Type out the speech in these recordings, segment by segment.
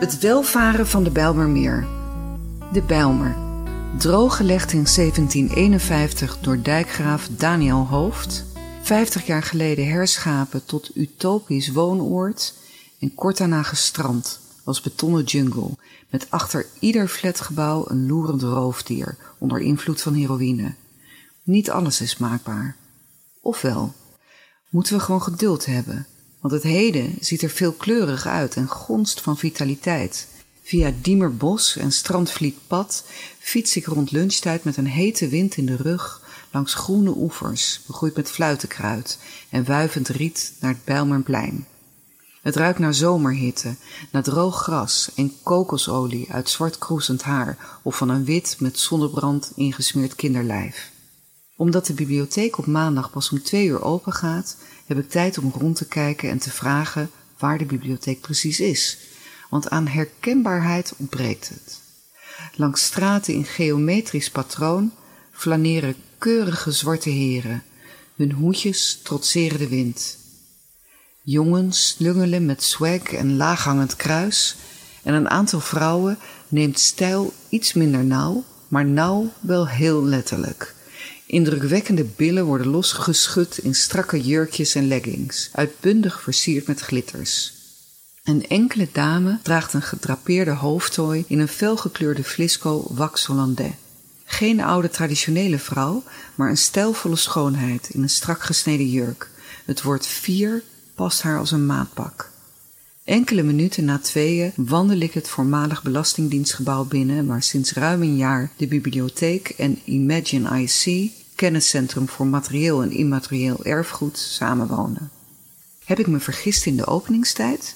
Het welvaren van de Bijlmermeer. De Bijlmer. Drooggelegd in 1751 door dijkgraaf Daniel Hoofd. 50 jaar geleden herschapen tot utopisch woonoord. En kort daarna gestrand als betonnen jungle. Met achter ieder flatgebouw een loerend roofdier onder invloed van heroïne. Niet alles is maakbaar. Ofwel, moeten we gewoon geduld hebben want het heden ziet er veelkleurig uit en gonst van vitaliteit. Via Diemerbos en Strandvlietpad fiets ik rond lunchtijd met een hete wind in de rug langs groene oevers, begroeid met fluitenkruid en wuivend riet naar het Bijlmerplein. Het ruikt naar zomerhitte, naar droog gras en kokosolie uit zwart kroezend haar of van een wit met zonnebrand ingesmeerd kinderlijf. Omdat de bibliotheek op maandag pas om twee uur open gaat, heb ik tijd om rond te kijken en te vragen waar de bibliotheek precies is, want aan herkenbaarheid ontbreekt het. Langs straten in geometrisch patroon flaneren keurige zwarte heren. Hun hoedjes trotseren de wind. Jongens slungelen met swag en laaghangend kruis en een aantal vrouwen neemt stijl iets minder nauw, maar nauw wel heel letterlijk. Indrukwekkende billen worden losgeschud in strakke jurkjes en leggings, uitbundig versierd met glitters. Een enkele dame draagt een gedrapeerde hoofdtooi in een felgekleurde flisco wax hollandais. Geen oude traditionele vrouw, maar een stijlvolle schoonheid in een strak gesneden jurk. Het woord vier past haar als een maatpak. Enkele minuten na tweeën wandel ik het voormalig belastingdienstgebouw binnen, waar sinds ruim een jaar de bibliotheek en Imagine IC kenniscentrum voor materieel en immaterieel erfgoed samenwonen. Heb ik me vergist in de openingstijd?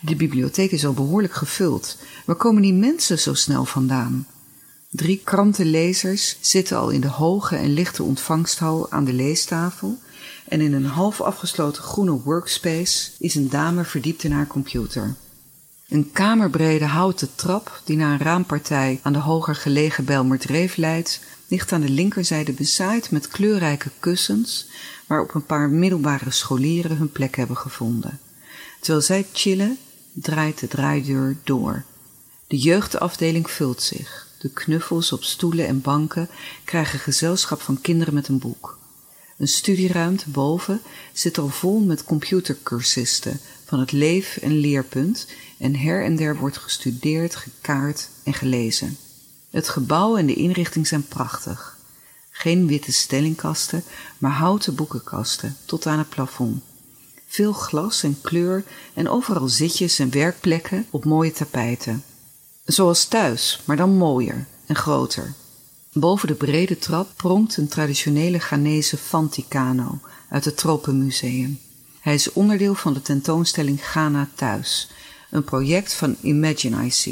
De bibliotheek is al behoorlijk gevuld. Waar komen die mensen zo snel vandaan? Drie krantenlezers zitten al in de hoge en lichte ontvangsthal aan de leestafel en in een half afgesloten groene workspace is een dame verdiept in haar computer. Een kamerbrede houten trap die naar een raampartij aan de hoger gelegen Belmerdreef leidt, ligt aan de linkerzijde bezaaid met kleurrijke kussens waarop een paar middelbare scholieren hun plek hebben gevonden. Terwijl zij chillen, draait de draaideur door. De jeugdafdeling vult zich. De knuffels op stoelen en banken krijgen gezelschap van kinderen met een boek. Een studieruimte boven zit al vol met computercursisten van het leef- en leerpunt en her en der wordt gestudeerd, gekaart en gelezen. Het gebouw en de inrichting zijn prachtig. Geen witte stellingkasten, maar houten boekenkasten tot aan het plafond. Veel glas en kleur en overal zitjes en werkplekken op mooie tapijten. Zoals thuis, maar dan mooier en groter. Boven de brede trap pronkt een traditionele Ghanese Fanticano uit het Tropenmuseum. Hij is onderdeel van de tentoonstelling Ghana Thuis, een project van Imagine IC.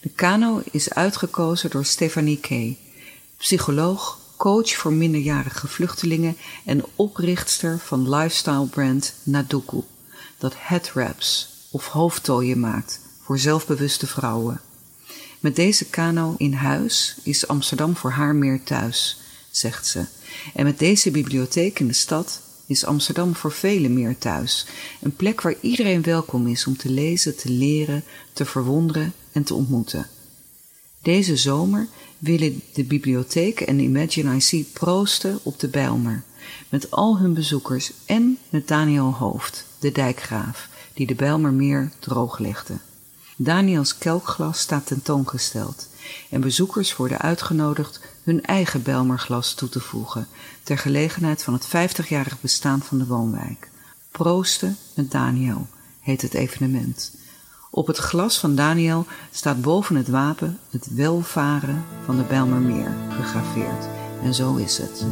De kano is uitgekozen door Stephanie Kay, psycholoog, coach voor minderjarige vluchtelingen en oprichtster van lifestyle brand Naduku, dat headwraps of hoofdtooien maakt voor zelfbewuste vrouwen. Met deze kano in huis is Amsterdam voor haar meer thuis, zegt ze. En met deze bibliotheek in de stad is Amsterdam voor velen meer thuis. Een plek waar iedereen welkom is om te lezen, te leren, te verwonderen en te ontmoeten. Deze zomer willen de bibliotheek en Imagine IC proosten op de Bijlmer, met al hun bezoekers en met Daniel Hoofd, de dijkgraaf, die de Bijlmermeer drooglegde. Daniels kelkglas staat tentoongesteld en bezoekers worden uitgenodigd hun eigen Bijlmerglas toe te voegen ter gelegenheid van het 50-jarig bestaan van de woonwijk. Proosten met Daniel heet het evenement. Op het glas van Daniel staat boven het wapen het welvaren van de Bijlmermeer gegraveerd. En zo is het.